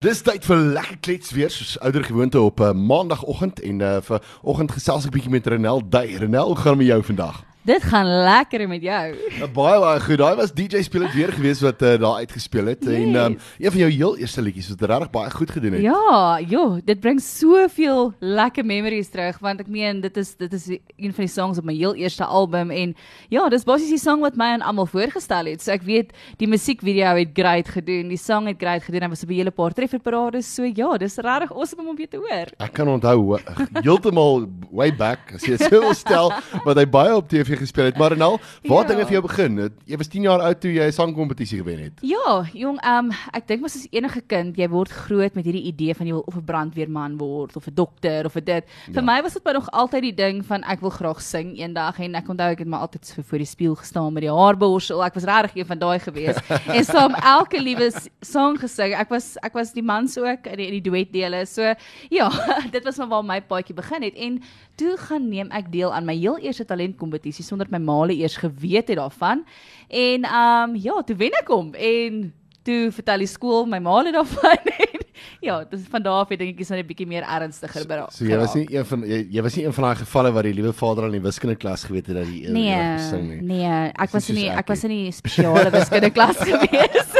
Dis tyd vir lekker klets weer soos ouer gewoonte op 'n uh, maandagooggend en uh, vir oggend gesels ek bietjie met Renel Dey. Renel, hoe gaan dit met jou vandag? Dit gaan lekker met jou. Ja, baie baie goed. Daai was DJ speel het weer gewees wat uh, daar uitgespeel het yes. en um, een van jou heel eerste liedjies wat regtig baie goed gedoen het. Ja, joh, dit bring soveel lekker memories terug want ek meen dit is dit is een van die songs op my heel eerste album en ja, dis basies die song wat my aan almal voorgestel het. So ek weet die musiekvideo het great gedoen, die song het great gedoen. Hy was op 'n hele paar trefferparades. So ja, dis regtig awesome om weer te hoor. Ek kan onthou heeltemal way back as jy so stel wat hy baie op TV gespeel het. Maar nou, waar ja. dinge vir jou begin? Jy was 10 jaar oud toe jy 'n sangkompetisie gewen het. Ja, jong, um ek dink mos as enige kind, jy word groot met hierdie idee van jy wil of 'n brandweerman word of 'n dokter of 'n dit. Ja. Vir my was dit maar nog altyd die ding van ek wil graag sing eendag en ek onthou ek het maar altyd so voor die spieël gestaan met die haarborsel. Ek was regtig een van daai gewees. en so om elke liewe song gesing. Ek was ek was die mans ook in die, in die duetdele. So ja, dit was maar waar my paadjie begin het en toe gaan neem ek deel aan my heel eerste talentkompetisie sonder my maale eers geweet het daarvan. En ehm um, ja, toe wen ek hom en toe vertel die skool my maale daarvan. ja, dis van daar af ek is nou 'n bietjie meer ernstiger by daai. So jy was nie een van jy, jy was nie een van daai gevalle waar die liewe vader aan die wiskunde klas geweet het dat die nee, gesing nie. Nee, ek was nie ek was in die spesiale wiskunde klas gewees.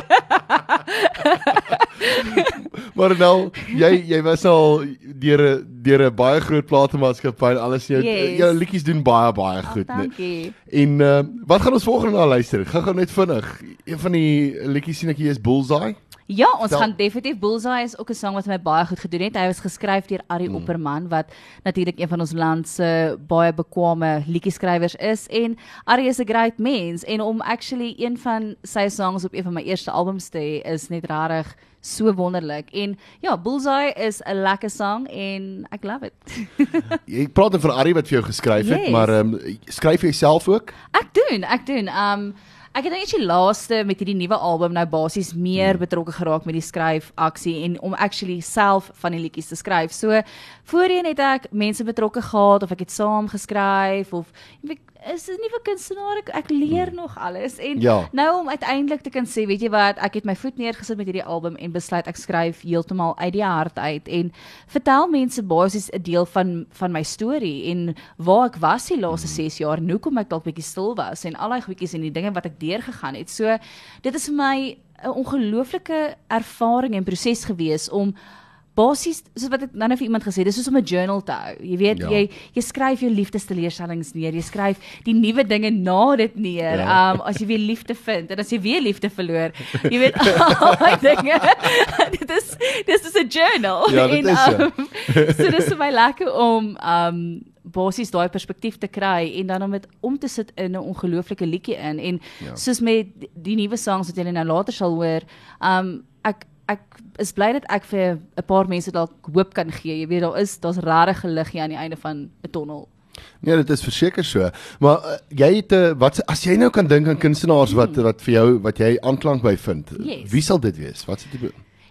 maar nou jy jy was al deur 'n deur 'n baie groot platenmaatskappy en alles jou yes. jou liedjies doen baie baie goed. Oh, nee. En uh, wat gaan ons volgende na luister? Gaan gou net vinnig. Een van die liedjies sien ek hier is Bullseye. Ja, ons Stel. gaan definitief Bullseye is ook 'n sang wat my baie goed gedoen het. Hy was geskryf deur Ari mm. Opperman wat natuurlik een van ons land se baie bekwame liedjieskrywers is en Ari is 'n great mens en om actually een van sy songs op een van my eerste albums te hê is net rarig so wonderlik. En ja, Bullseye is 'n lekker sang en ek love it. jy praat van Ari wat vir jou geskryf het, yes. maar ehm um, skryf jy self ook? Ek doen, ek doen. Um Ek het net die laaste met hierdie nuwe album nou basies meer hmm. betrokke geraak met die skryf aksie en om actually self van die liedjies te skryf. So voorheen het ek mense betrokke gehad of ek het saam geskryf of is 'n nuwe kunstenaar ek, ek leer hmm. nog alles en ja. nou om uiteindelik te kan sê weet jy wat ek het my voet neergesit met hierdie album en besluit ek skryf heeltemal uit die hart uit en vertel mense basies 'n deel van van my storie en waar ek was die laaste 6 hmm. jaar en hoekom ek dalk bietjie stil was en al daai goedjies en die dinge wat ek deurgegaan het so dit is vir my 'n ongelooflike ervaring en proses gewees om basies soos wat ek nou net vir iemand gesê dis soos om 'n journal te hou. Jy weet, ja. jy jy skryf jou liefdesteleurstellings neer. Jy skryf die nuwe dinge na dit neer. Ja. Um as jy weer liefde vind en as jy weer liefde verloor. Jy weet al daai dinge. dit is dis is 'n journal. Ja, dit en, is. Um, so dis vir my lekker om um basies daai perspektief te kry en dan om dit om te sit in 'n ongelooflike liedjie in en ja. soos met die nuwe songs wat jy nou later sal hoor, um ek ek is bly dat ek vir 'n paar mense dalk hoop kan gee. Jy weet daar is daar's regtig lig hier aan die einde van 'n tonnel. Nee, dit is verseker so. Maar uh, jy het 'n uh, wat as jy nou kan dink aan kunstenaars wat hmm. wat vir jou wat jy aanklank by vind. Yes. Wie sal dit wees? Wat sit jy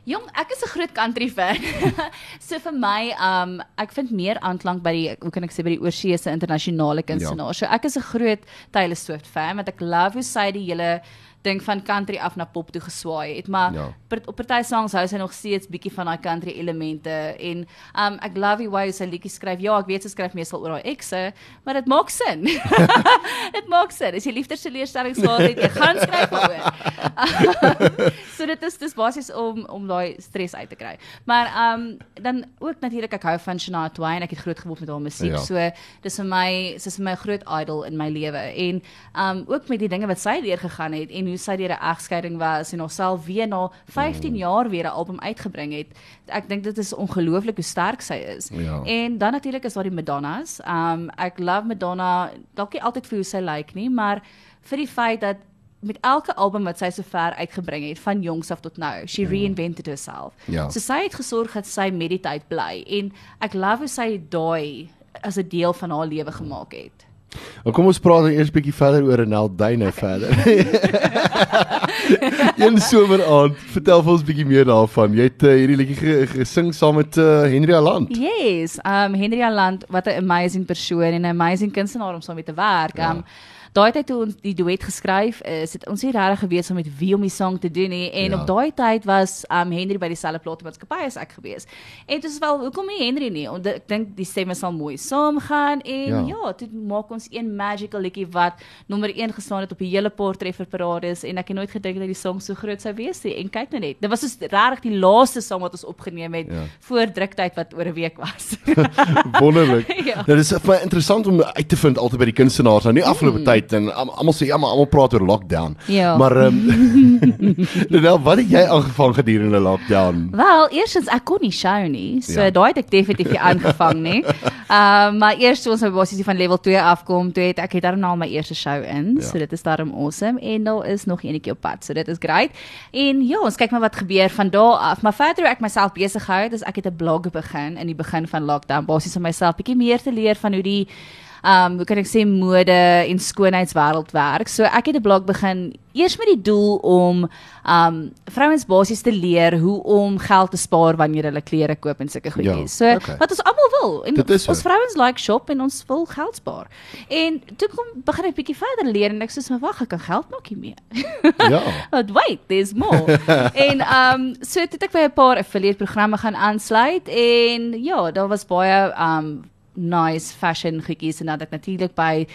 Jong, ek is 'n groot country fan. so vir my, um ek vind meer aanklank by die hoe kan ek sê by die oorsee se internasionale kunstenaars. Ja. So ek is 'n groot Taylor Swift fan want ek love hoe sy die hele ding van country af na pop toe geswaai het maar ja. per, op party songs hou sy nog steeds bietjie van daai country elemente en um ek love the way sy liedjies skryf. Ja ek weet sy skryf meestal oor haar ekse maar dit maak sin. Dit maak sin. As jy liefdesteleurstellings gehad het jy gaan skryf oor. So dit is dis basies om om daai stres uit te kry. Maar um dan ook natuurlik ek hou van Shania Twain. Ek het groot geword met haar musiek ja. so dis vir my sy's vir my groot idol in my lewe. En um ook met die dinge wat sy deur gegaan het en hoe sy deur 'n egskeiding was en haarself weer na 15 mm. jaar weer 'n album uitgebring het. Ek dink dit is ongelooflik hoe sterk sy is. Ja. En dan natuurlik is daar die Madonnas. Um ek love Madonna, dalk nie altyd vir hoe sy lyk like nie, maar vir die feit dat met elke album wat sy sover uitgebring het van jongs af tot nou, she mm. reinvented herself. Ja. So sy het gesorg dat sy met die tyd bly en ek love hoe sy daai as 'n deel van haar lewe gemaak het. Nou kom ons praat eers bietjie verder oor Renel Duine verder. Een somer aand, vertel vir ons bietjie meer daarvan. Jy het uh, hierdie liedjie gesing saam met uh, Henry Aland. Yes, um Henry Aland wat 'n amazing persoon en 'n amazing kunstenaar om saam mee te werk. Um ja. Daai tyd toe ons die duet geskryf is, het ons nie regtig geweet om met wie om die song te doen nie en Ja. op daai tyd was um Henry by dieselfde platenmaatskappy as ek gewees. En dit is wel hoekom nie Henry nie? Want ek dink die stemme sal mooi saamgaan en Ja. ja, toe maak ons een magical liedjie wat nommer 1 gestaan het op die hele paar treffer parades en ek het nooit gedink dat die song so groot sou wees nie. En kyk nou net, dit was soos regtig die laaste song wat ons opgeneem het Ja. voor druktyd wat oor 'n week was. Wonderlik. Ja. Nou dis vir my interessant om uit te vind altyd by die kunstenaars nou nie afgelope tyd en am- almal sê ja maar almal praat oor lockdown. Ja. Maar ehm um, wat het jy aangevang gedurende lockdown? Wel, eerstens ek kon nie show nie. So Ja. daai het ek definitief nie aangevang nie. Ehm uh, maar eers toe ons by basies van level 2 afkom, toe het ek het daarna al my eerste show in. Ja. So dit is daarom awesome en daar is nog eenetjie op pad. So dit is great. En ja, ons kyk maar wat gebeur van daar af. Maar verder hoe ek myself besig gehou het, is ek het 'n blog begin in die begin van lockdown basies om myself bietjie meer te leer van hoe die um hoe kan ek sê mode en skoonheidswêreld werk. So ek het 'n blog begin eers met die doel om um vrouens basies te leer hoe om geld te spaar wanneer hulle klere koop en sulke Ja, goedjies. So okay. wat ons almal wil en is so. ons vrouens like shop en ons wil geld spaar. En toe kom begin ek bietjie verder leer en ek sê maar wag, ek kan geld maak hiermee. Ja. But wait, there's more. en um so het ek by 'n paar affiliate programme gaan aansluit en ja, daar was baie um nice fashion goedjies en dan het ek natuurlik by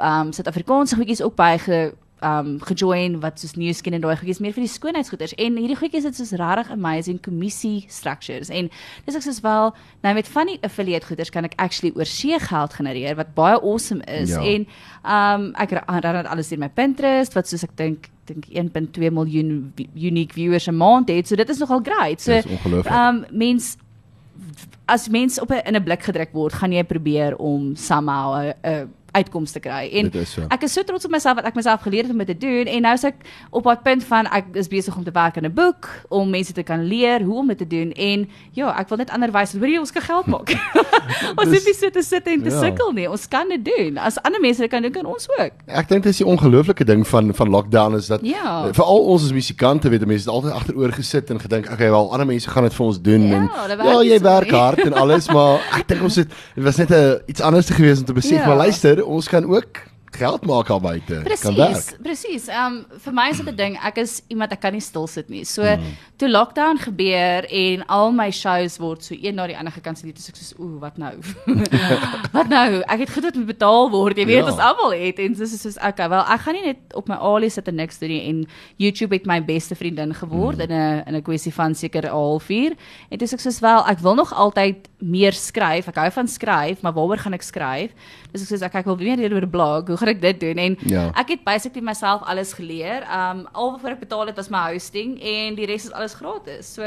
um Suid-Afrikaanse goedjies ook by ge um gejoin wat soos new skin en daai goedjies meer vir die skoonheidsgoeders. En hierdie goedjies het soos regtig amazing kommissie structures. En dis ek soos wel nou met van die affiliate goeders kan ek actually oor see geld genereer wat baie awesome is. Ja. en um ek ra- ran dit alles in my Pinterest wat soos ek dink dink 1.2 miljoen unique viewers 'n maand het. So dit is nogal great. So ongelooflik. um mens as mens op 'n in 'n blik gedruk word, gaan jy probeer om somehow 'n 'n uitkoms te kry. En Dit is so. ek is so trots op myself wat ek myself geleer het om dit te doen en nou is ek op daai punt van ek is besig om te werk aan 'n boek om mense te kan leer hoe om dit te doen en ja, ek wil net ander wys hoor jy ons kan geld maak. ons Dis- hoef nie so te sit en te ja. sukkel nie. Ons kan dit doen. As ander mense dit kan doen, kan ons ook. Ek dink dis die ongelooflike ding van van lockdown is dat Ja. veral ons as musikante weet mense het altyd agteroor gesit en gedink okay wel ander mense gaan dit vir ons doen Ja, en ja jy werk hard en alles maar ek dink ons het dit was net 'n iets anders te gewees om te besef Ja. maar luister ons kan ook geld maak daar buite Presies, presies. Ehm um, vir my is dit 'n ding, ek is iemand ek kan nie stil sit nie. So mm. toe lockdown gebeur en al my shows word so een na die ander gekanselleer, dis ek soos ooh, wat nou? wat nou? Ek het goed wat moet betaal word. Jy weet Ja. ons almal het en dis is soos okay, wel ek gaan nie net op my alie sit en niks doen nie en YouTube het my beste vriendin geword mm. in 'n in 'n kwessie van seker 'n halfuur. En dis ek soos wel, ek wil nog altyd meer skryf. Ek hou van skryf, maar waaroor gaan ek skryf? Dis ek soos ek, ek wil meer leer oor blog. Hoe gaan ek dit doen? En Ja. Ek het basically myself alles geleer. Um al wat ek betaal het was my hosting en die res is alles gratis. So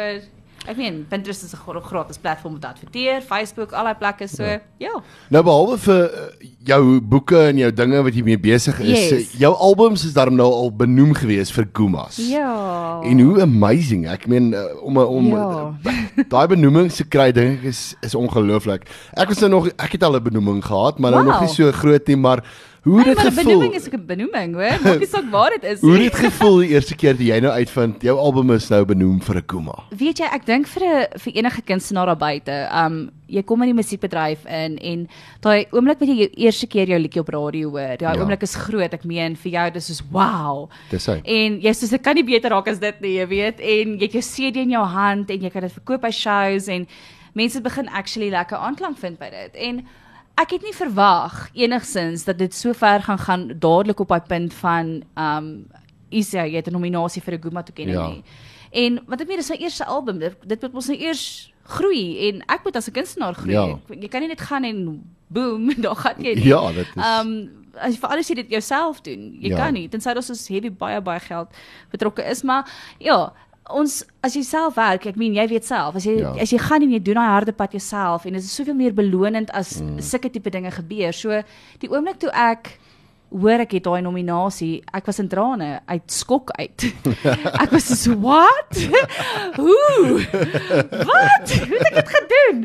ek meen Pinterest is 'n gratis platform om te adverteer, Facebook, al daai plekke. So ja. ja. nou behalwe vir uh, jou boeke en jou dinge wat jy mee besig is Yes. uh, jou albums is daarom nou al benoem gewees vir Gumas Ja. En hoe amazing. Ek meen uh, om om Ja. daai benoeming te kry dink ek is is ongelooflik. Ek was nou nog ek het al 'n benoeming gehad, maar nou nog Wow. nie so groot nie, maar hoe Nee, dit maar 'n gevoel? benoeming is 'n benoeming, hoor. Maak nie saak waar dit is Hoe nie. het dit gevoel die eerste keer dat jy nou uitvind jou album is nou benoem vir 'n Kuma? Weet jy, ek dink vir 'n vir enige kunstenaar daar buite, um jy kom in die musiekbedryf in en daai oomblik wat jy jou eerste keer jou liedjie op radio hoor, daai Ja. oomblik is groot. Ek meen vir jou dis soos wow. Dis hy. En jy sê dit kan nie beter raak as dit nie, jy weet. En jy het jou CD in jou hand en jy kan dit verkoop by shows en mense begin actually lekker aanklank vind by dit. En ek het nie verwag enigsins dat dit so ver gaan gaan dadelik op daai punt van um Isa, jy het 'n nominasie vir 'n Guma toekenning Ja. nie. En wat ek meen dis my eerste album. Dit dit moet ons nou eers groei en ek moet as 'n kunstenaar groei. Ja. Jy kan nie net gaan en boom, dan gaan jy nie. Ja, dit is Um as jy vir alles jy dit jouself doen. Jy Ja. ja. kan nie tensy daar soos heavy baie baie geld betrokke is, maar ja, ons as jy self werk, ek meen jy weet self, as jy Ja. as jy gaan en jy doen daai harde pad jouself en dit is soveel meer belonend as mm. sulke tipe dinge gebeur. So die oomblik toe ek hoor ek het daai nominasie, ek was in trane uit skok uit. ek was so what? Hoe? Wat? Hoe het ek dit gedoen?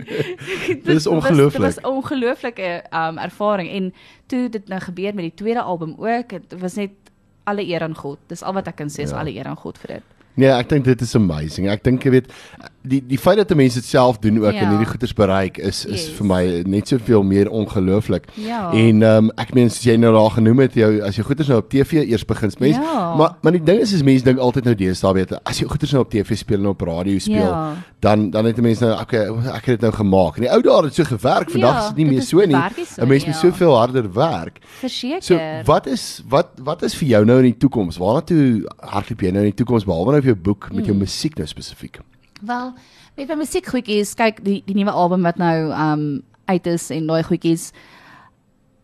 Dit was- ongelooflik. Dit was 'n ongelooflike um ervaring en toe dit nou gebeur met die tweede album ook, dit was net alle eer aan God. Dis al wat ek kan sê, is Ja. alle eer aan God vir dit. Nee, ek dink dit is amazing. Ek dink jy weet die die feit dat mense dit self doen ook Ja. en hierdie goeders bereik is is Yes. vir my net soveel meer ongelooflik. Ja. En ehm um, ek meen soos jy nou daar genoem het jou as jy goeders nou op TV eers begin mense Ja. maar maar die ding is is mense dink altyd nou deesdae weet as jy goeders nou op TV speel en op radio speel Ja. dan dan het mense nou okay ek het dit nou gemaak. In die ou dae het so gewerk. Vandag Ja, is dit nie meer so nie. 'n Mens moet ja. soveel harder werk. Verseker. So wat is wat wat is vir jou nou in die toekoms? Waarna toe hardloop jy nou in die toekoms behalwe nou vir jou boek met jou musiek nou spesifiek? Wel, weet jy musiek goedjies, kyk die die nuwe album wat nou um uit is en daai goedjies.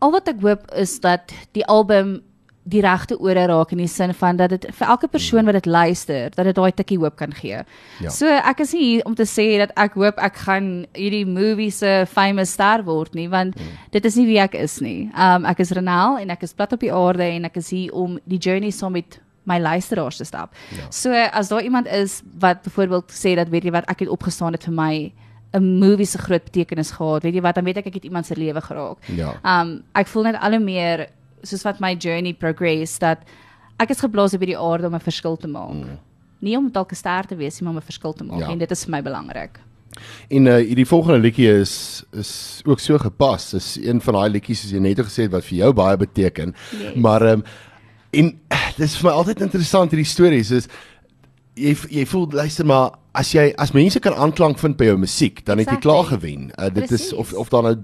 Al wat ek hoop is dat die album die regte ore raak in die sin van dat dit vir elke persoon wat dit luister, dat dit daai tikkie hoop kan gee. Ja. So ek is nie hier om te sê dat ek hoop ek gaan hierdie movie se famous ster word nie, want dit is nie wie ek is nie. Um ek is Renel en ek is plat op die aarde en ek is hier om die journey saam met my luisteraars te stap. Ja. So as daar iemand is wat byvoorbeeld sê dat weet jy wat ek het opgestaan het vir my 'n movie se groot betekenis gehad. Weet jy wat, dan weet ek ek het iemand se lewe geraak. Ja. Um ek voel net al hoe meer soos wat my journey progress dat ek is geblaas op hierdie aarde om 'n verskil te maak. Mm. Nie om dalk 'n ster te wees nie, maar om 'n verskil te maak Ja. en dit is vir my belangrik. En uh hierdie volgende liedjie is is ook so gepas. Dis een van daai liedjies soos jy net gesê het wat vir jou baie beteken. Yes. Maar um, en dis vir my altyd interessant hierdie stories is jy jy voel luister maar as jy as mense kan aanklank vind by jou musiek, dan het jy Exactly. klaar gewen. Uh, dit is Presies. of of daar nou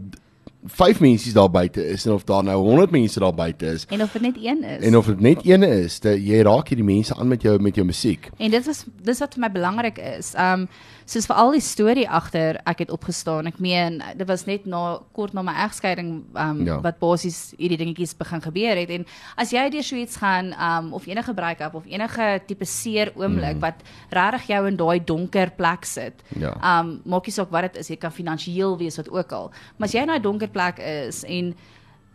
5 mense daar buite is en of daar nou 100 mense daar buite is En of dit net een is. en of dit net eene is, dat jy raak hierdie mense aan met jou met jou musiek. En dit was dis wat vir my belangrik is. Um soos vir al die storie agter ek het opgestaan. Ek meen dit was net na kort na my egskeiding um Ja. ja. wat basies hierdie dingetjies begin gebeur het en as jy deur so iets gaan um of enige break-up of enige tipe seer oomblik mm. wat regtig jou in daai donker plek sit. Ja. Um maak nie saak wat dit is, jy kan finansiëel wees wat ook al. Maar as jy in daai donker plek is en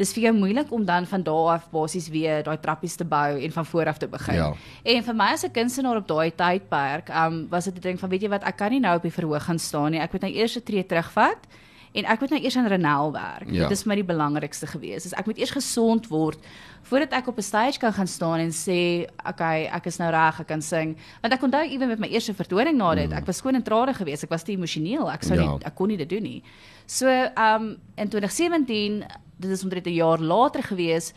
dis vir jou moeilik om dan van daar af basies weer daai trappies te bou en van voor af te begin. Ja. En vir my as 'n kunstenaar op daai tydperk, um was dit 'n ding van weet jy wat, ek kan nie nou op die verhoog gaan staan nie. Ek moet nou eers 'n tree terugvat en ek moet nou eers aan Renel werk. Ja. Dit is my die belangrikste gewees. Dus ek moet eers gesond word voordat ek op 'n stage kan gaan staan en sê, okay, ek is nou reg, ek kan sing. Want ek onthou ewen met my eerste vertoning na dit, ek was skoon en trane geweest. Ek was te emosioneel. Ek sou Ja. nie ek kon nie dit doen nie. So, um in 2017, dit is omtrent 'n jaar later gewees,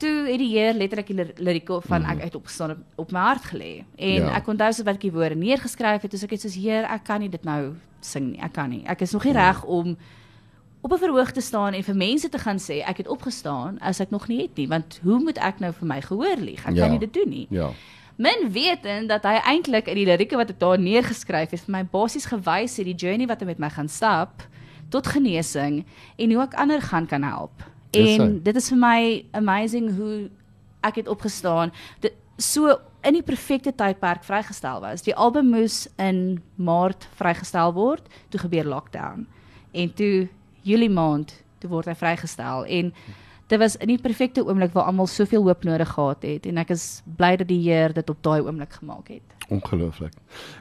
toe het die Heer letterlik die lir- lirieke van ek uit opgestaan op, op my hart gelê. En Ja. ja. ek onthou so wat ek die woorde neergeskryf het, dus ek het soos Heer, ek kan nie dit nou sing nie. Ek kan nie. Ek is nog nie reg om op 'n verhoog te staan en vir mense te gaan sê ek het opgestaan as ek nog nie het nie, want hoe moet ek nou vir my gehoor lieg? Ek Ja. kan nie dit doen nie. Ja. Min wetend dat hy eintlik in die lirieke wat ek daar neergeskryf het vir my basies gewys het die journey wat hy met my gaan stap tot genesing en hoe ek ander gaan kan help. En hy. dit is vir my amazing hoe ek het opgestaan. Dit so in die perfekte tydperk vrygestel was. Die album moes in Maart vrygestel word, toe gebeur lockdown. En toe Julie maand toe word hy vrygestel en dit was in die perfekte oomblik waar almal soveel hoop nodig gehad het en ek is bly dat die Heer dit op daai oomblik gemaak het. Ongelooflik.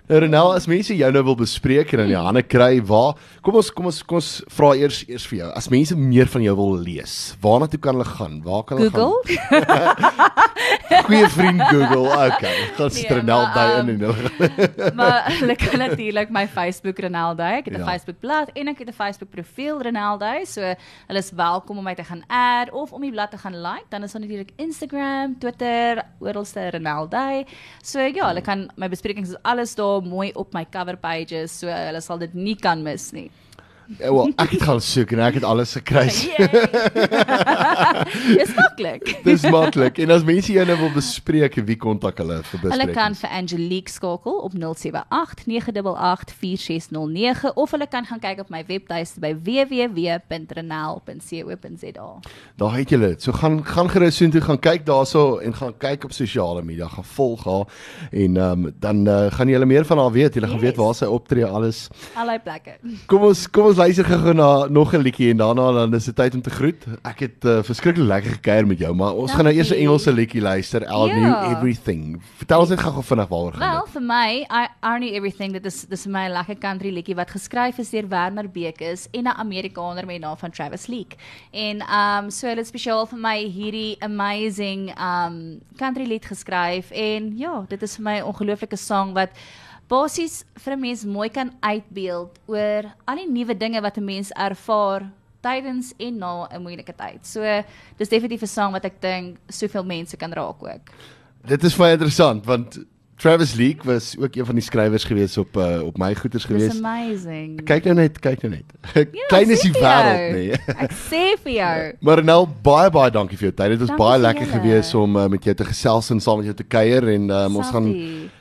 Nou Renel, as mense jou nou wil bespreek en in die hande kry, waar kom ons kom ons kom ons vra eers eers vir jou. As mense meer van jou wil lees, waarna toe kan hulle gaan? Waar kan hulle Google gaan? Goeie vriend Google. Okay. Gaan Nee, Renel by ehm, in en hulle. maar hulle kan natuurlik my Facebook Renaldey. Ek het 'n Ja. Facebook bladsy en ek het 'n Facebook profiel Renaldey. So hulle is welkom om my te gaan add of om die blad te gaan like. Dan is daar natuurlik Instagram, Twitter, oralste Renaldey. So ja, hulle kan my besprekings is alles daar mooi op my cover pages. So hulle sal dit nie kan mis nie. Ja, wel, ek het gaan soek en ek het alles gekry. Dis maklik. Dis maklik. En as mense jou nou wil bespreek, wie kontak hulle vir bespreking? Hulle kan vir Angelique skakel op 078 988 4609 of hulle kan gaan kyk op my webtuiste by www.renal.co.za. Daar het julle dit. So gaan gaan gerus soontoe gaan kyk daarso en gaan kyk op sosiale media, gaan volg haar en ehm um, dan uh, gaan julle meer van haar weet. Julle gaan Yes. weet waar sy optree alles. Allei plekke. Kom ons kom ons luister gou na nog 'n liedjie en daarna dan is dit tyd om te groet. Ek het uh, verskriklik lekker gekuier met jou, maar ons gaan nou eers 'n Dankie. Engelse liedjie luister. I'll Ja. knew everything. Vertel ons net gou vinnig waaroor gaan Wel, dit. vir my, I Arnie Everything, dit is dis my lekker country liedjie wat geskryf is deur Werner Bekes en 'n Amerikaner met die naam van Travis Leak. En um so dit is spesiaal vir my hierdie amazing um country lied geskryf en ja, dit is vir my 'n ongelooflike sang wat basies vir 'n mens mooi kan uitbeeld oor al die nuwe dinge wat 'n mens ervaar tydens en na 'n moeilike tyd. So dis definitief 'n sang wat ek dink soveel mense kan raak ook. Dit is baie interessant want Travis Leek was ook een van die skrywers gewees op uh, op my goeters Dis gewees. amazing. Kyk nou net, kyk nou net. Ja, Klein is die wêreld, nee. Ek sê vir jou. Maar nou baie baie dankie vir jou tyd. Dit was Dankie baie lekker julle. gewees om uh, met jou te gesels en saam met jou te kuier en um, ons gaan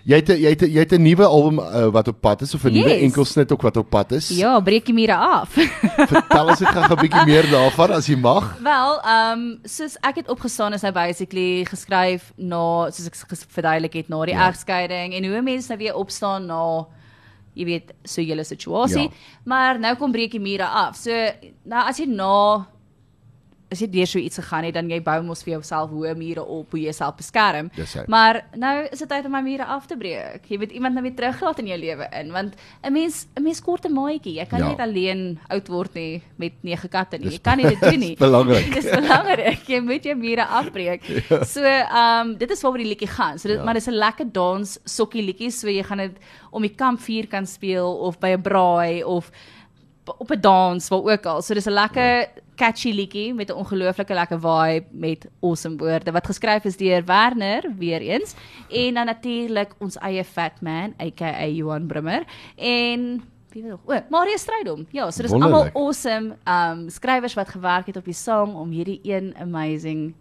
jy het jy het jy het 'n nuwe album uh, wat op pad is of 'n nuwe Yes. enkelsnit ook wat op pad is. Ja, breek jy mure af. Vertel ons net gou 'n bietjie meer daarvan as jy mag. Wel, ehm um, soos ek het opgestaan is hy basically geskryf na soos ek verduidelik het na die Ja. egskeiding en hoe mense nou weer opstaan na jy weet so julle situasie. Ja. Maar nou kom breek die mure af. So nou as jy na as jy deur so iets gegaan het, dan jy bou mos vir jouself hoë mure op, hoe jy jouself beskerm. Dis hy. Maar nou is dit tyd om my mure af te breek. Jy weet iemand nou weer teruglaat in jou lewe in, want 'n mens 'n mens kort 'n maatjie. Jy kan Ja. nie alleen oud word nie met nege katte nie. Jy kan nie dit doen nie. dis belangrik. Dis belangrik. Jy moet jou mure afbreek. So, ehm um, dit is waaroor die liedjie gaan. So dit Ja. maar dis 'n lekker dans sokkie liedjie, so jy gaan dit om die kampvuur kan speel of by 'n braai of op 'n dans waar ook al. So dis 'n lekker catchy liedjie met 'n ongelooflike lekker vibe met awesome woorde wat geskryf is deur Werner weer eens en dan natuurlik ons eie Fat Man aka Johan Brummer en wie weet nog? O, Mario Strydom. Ja, so dis almal awesome um skrywers wat gewerk het op die song om hierdie een amazing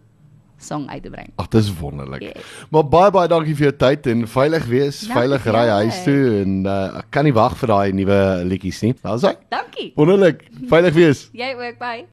song uit te bring. Ag, dis wonderlik. Yes. Maar baie baie dankie vir jou tyd en veilig wees, Dankie veilig ry huis toe en uh, ek kan nie wag vir daai nuwe liedjies nie. Daar's hy. Dankie. Wonderlik. Veilig wees. Jy ook, bye.